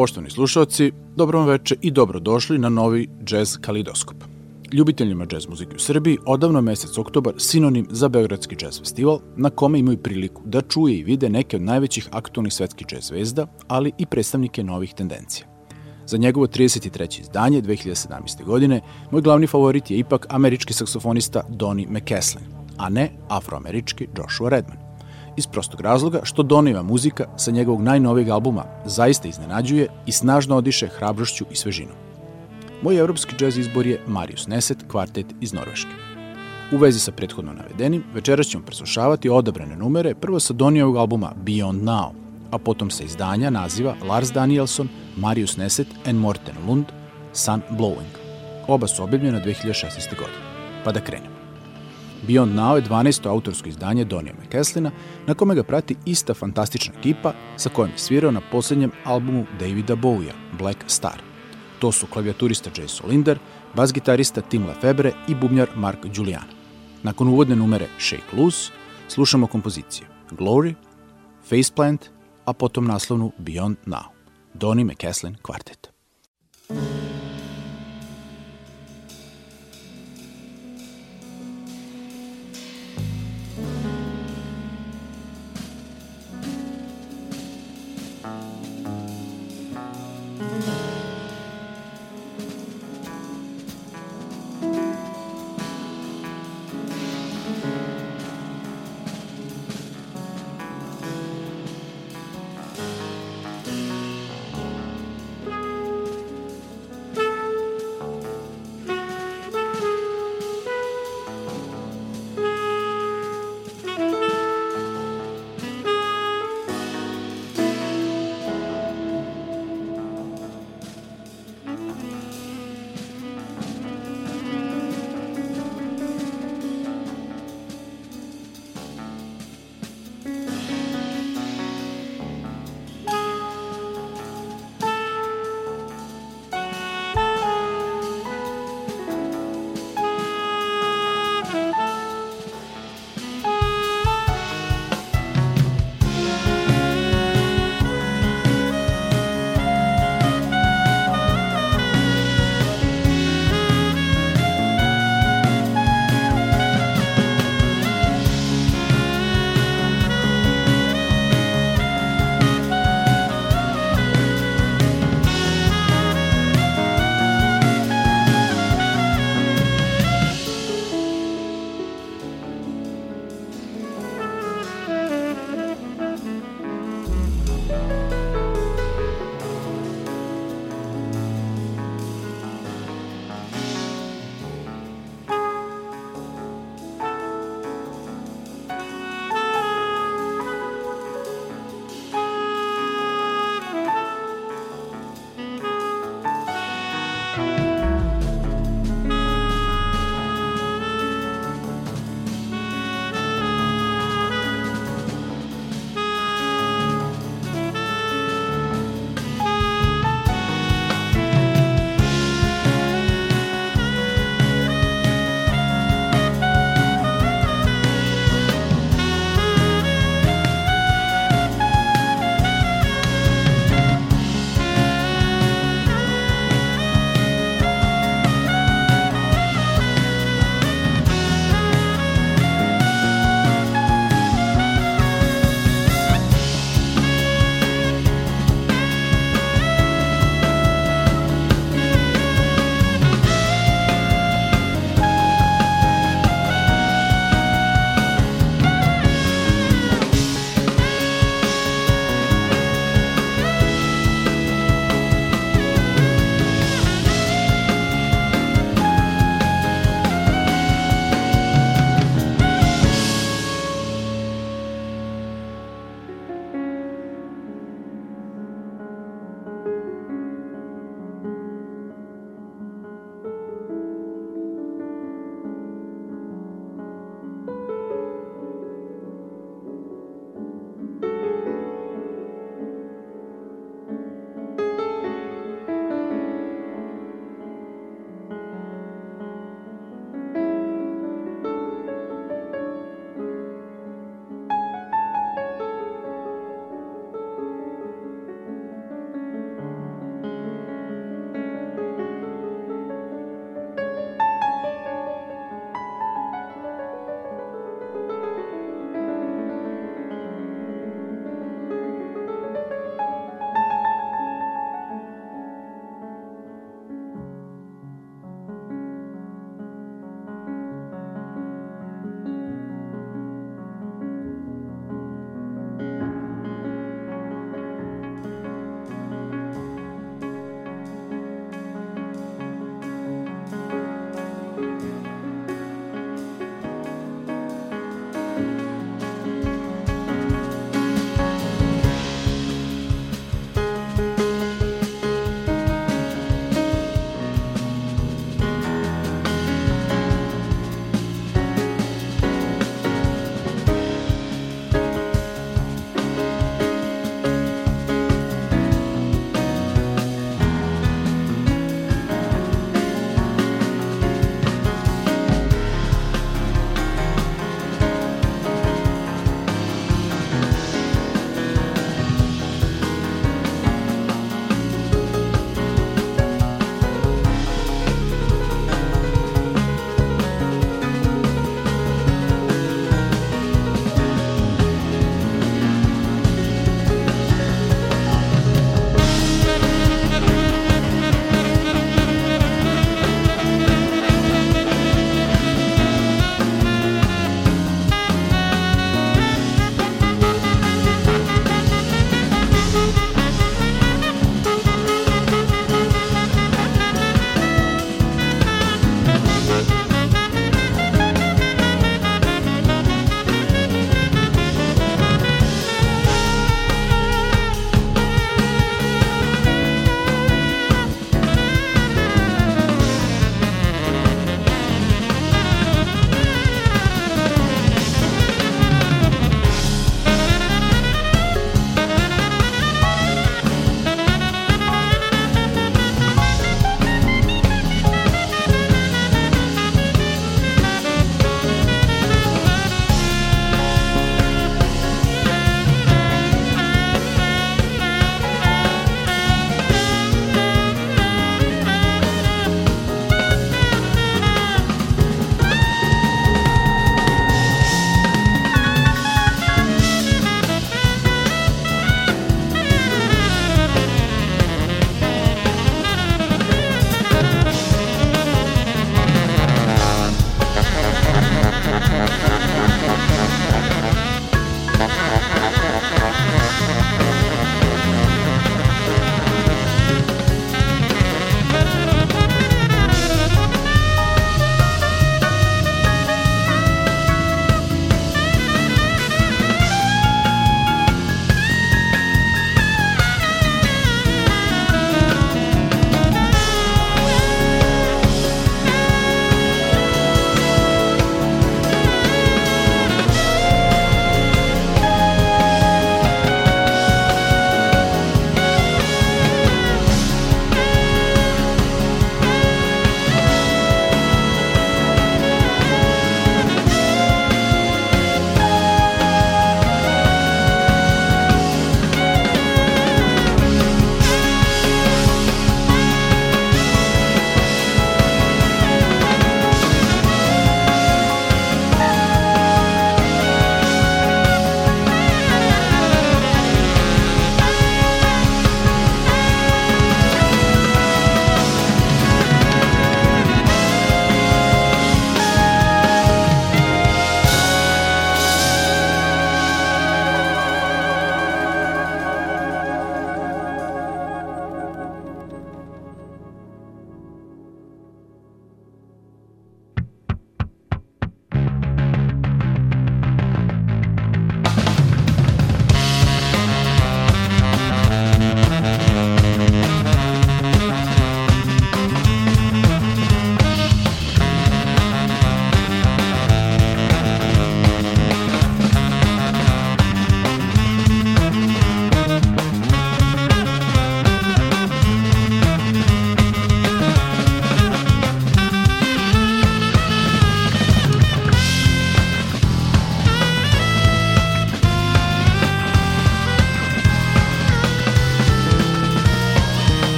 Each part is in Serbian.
Poštovani slušalci, dobro vam veče i dobrodošli na novi Jazz Kalidoskop. Ljubiteljima džez muzike u Srbiji odavno mesec oktobar sinonim za Beogradski džez festival, na kome imaju priliku da čuje i vide neke od najvećih aktualnih svetskih džez zvezda, ali i predstavnike novih tendencija. Za njegovo 33. izdanje 2017. godine, moj glavni favorit je ipak američki saksofonista Donny McCaslin, a ne afroamerički Joshua Redman iz prostog razloga što Donova muzika sa njegovog najnovijeg albuma zaista iznenađuje i snažno odiše hrabrošću i svežinom. Moj evropski džez izbor je Marius Neset, kvartet iz Norveške. U vezi sa prethodno navedenim, večeras ćemo preslušavati odabrane numere prvo sa Donijevog albuma Beyond Now, a potom sa izdanja naziva Lars Danielson, Marius Neset and Morten Lund, Sun Blowing. Oba su objavljena 2016. godine. Pa da krenemo. Beyond Now je 12. autorsko izdanje Donija McKeslina, na kome ga prati ista fantastična ekipa sa kojom je svirao na poslednjem albumu Davida Bowija, Black Star. To su klavijaturista Jay Solinder, bas-gitarista Tim Lefebvre i bubnjar Mark Giuliana. Nakon uvodne numere Shake Loose, slušamo kompozicije Glory, Faceplant, a potom naslovnu Beyond Now. Donny McKeslin Quartet. Bye.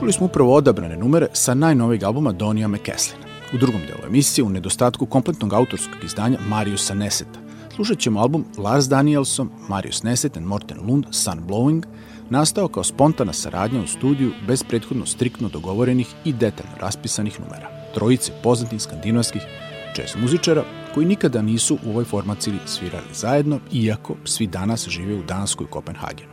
Čuli smo upravo odabrane numere sa najnovijeg albuma Donija McCaslina. U drugom delu emisije, u nedostatku kompletnog autorskog izdanja Mariusa Neseta, slušat ćemo album Lars Danielson, Marius Neset and Morten Lund, Sun Blowing, nastao kao spontana saradnja u studiju bez prethodno striktno dogovorenih i detaljno raspisanih numera. Trojice poznatih skandinavskih jazz muzičara koji nikada nisu u ovoj formaciji svirali zajedno, iako svi danas žive u Danskoj i Kopenhagenu.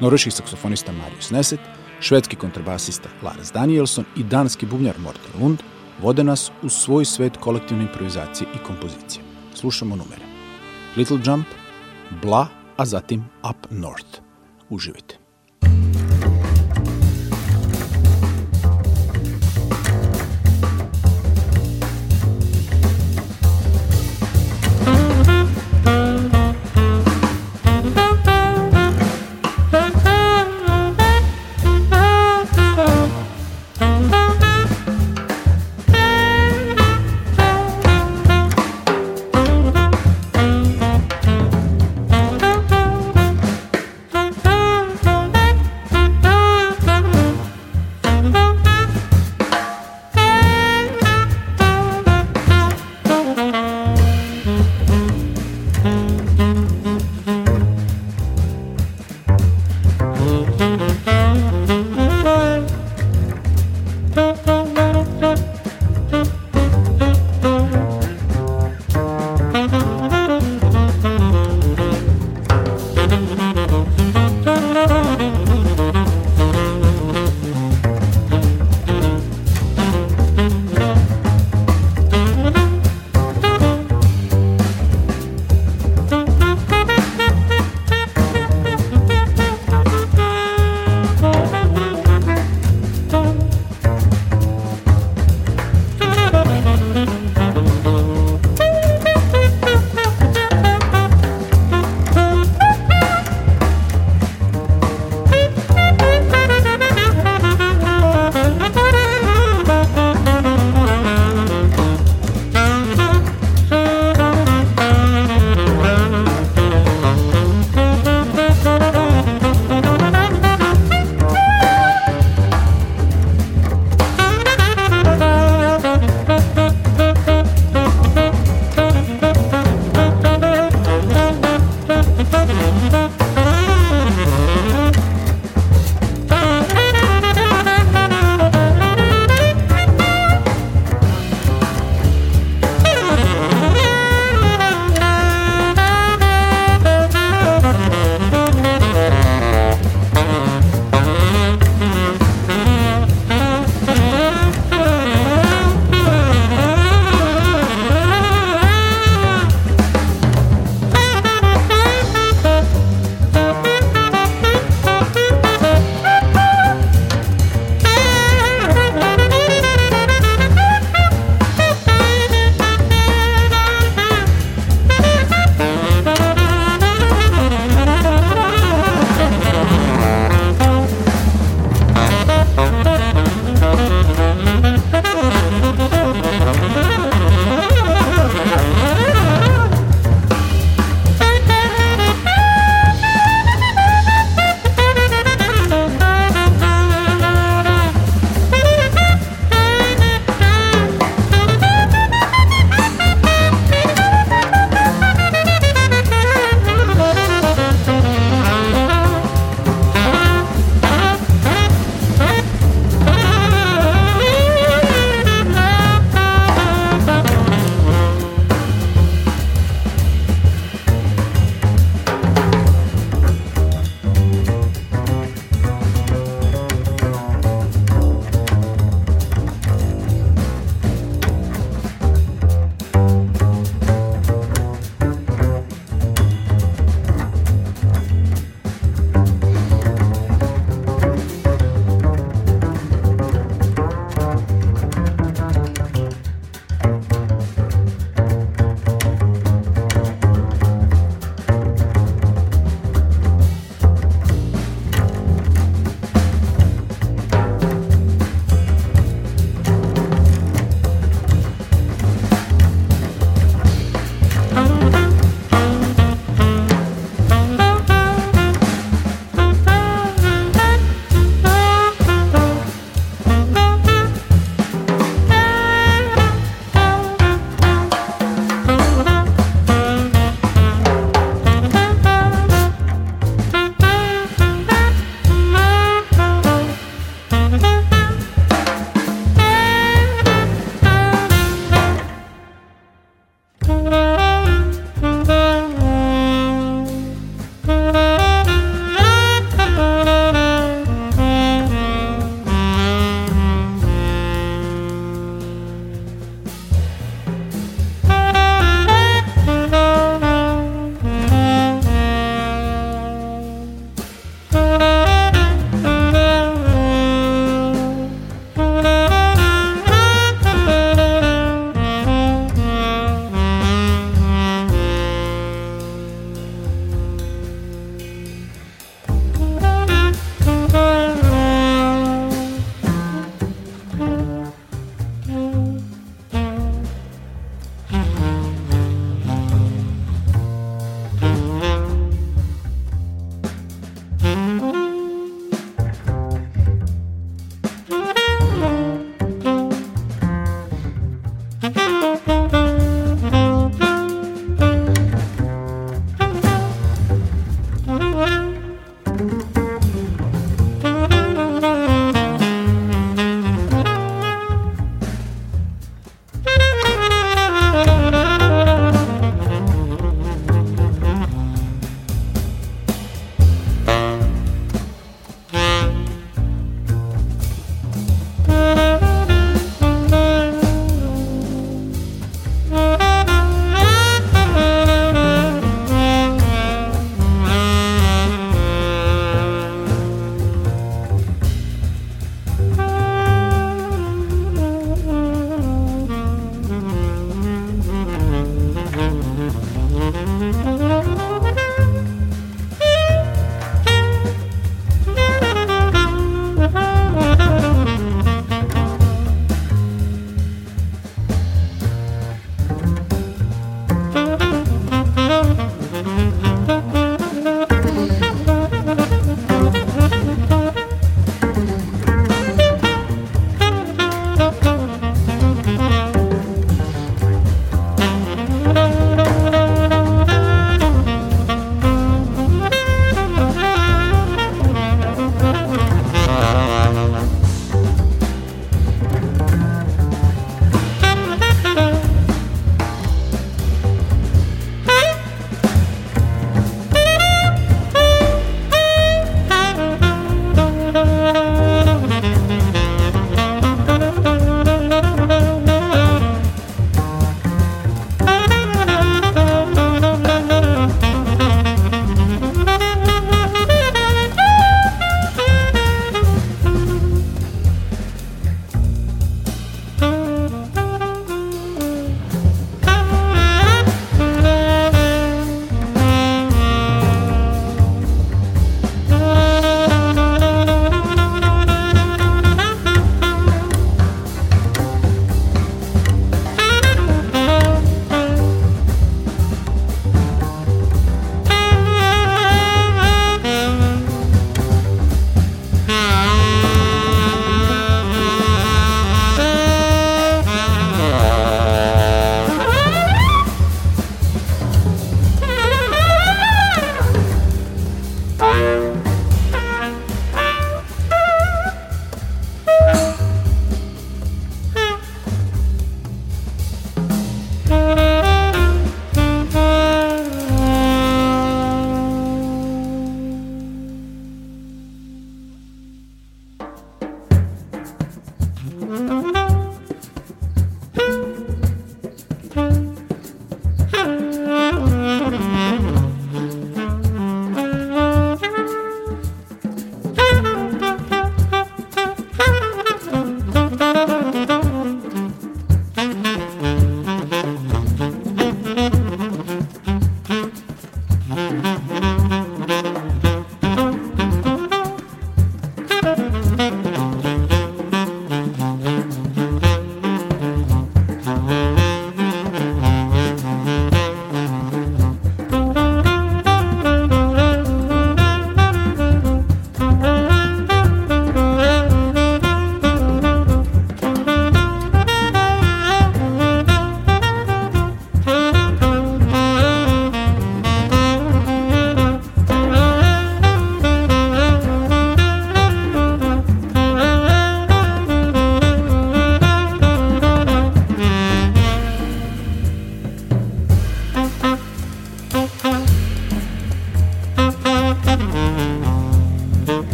Norveški saksofonista Marius Neset, švedski kontrabasista Lars Danielson i danski bubnjar Morten Lund vode nas u svoj svet kolektivne improvizacije i kompozicije. Slušamo numere. Little Jump, Bla, a zatim Up North. Uživajte.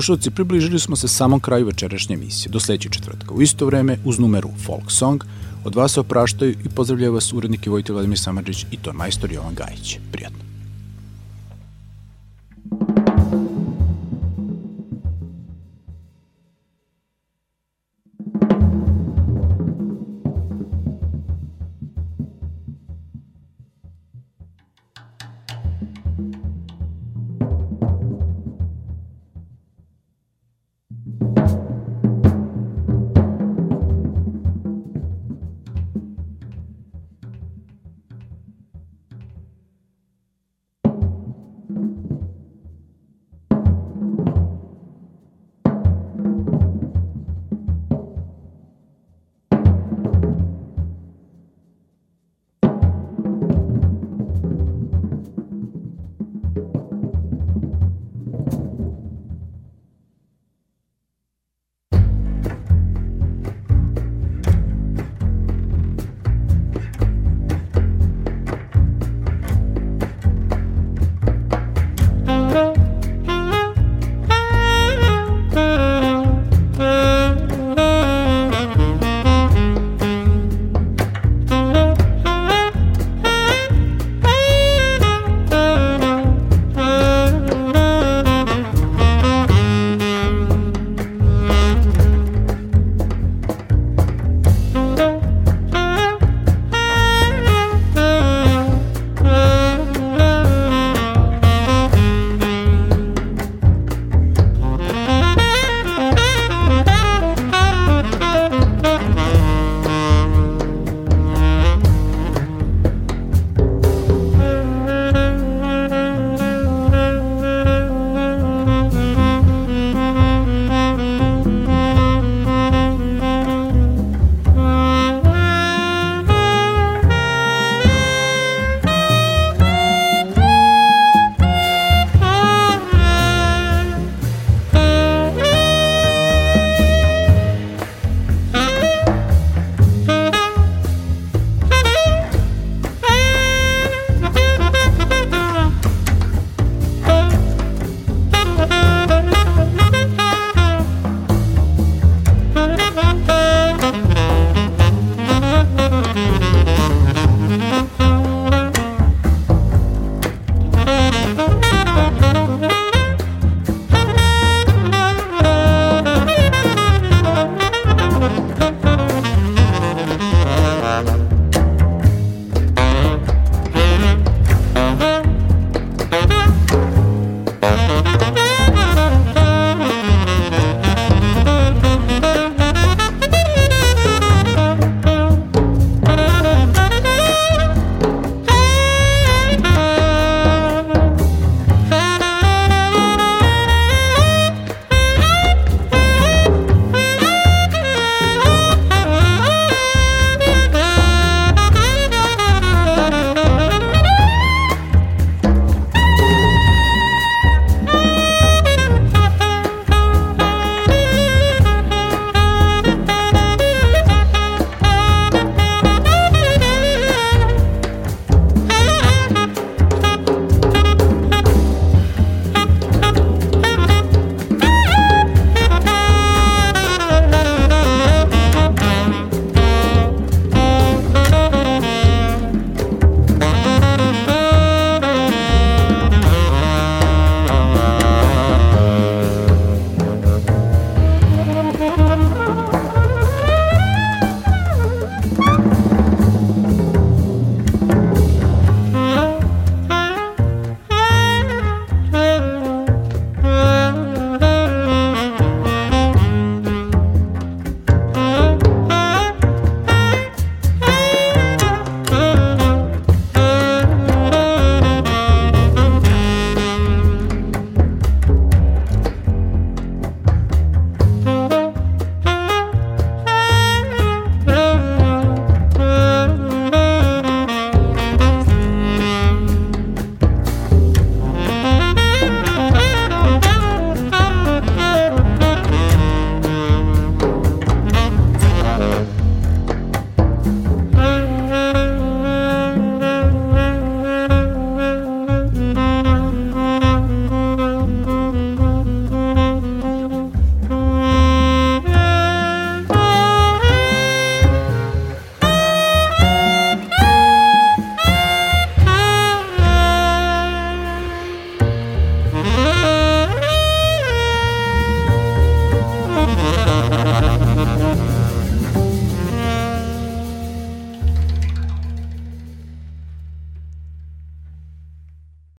Slušalci, približili smo se samom kraju večerašnje emisije. Do sledećeg četvrtka. U isto vreme, uz numeru Folk Song, od vas se opraštaju i pozdravljaju vas urednik i vojitelj Vladimir Samadžić i ton majstor Jovan Gajić. Prijatno.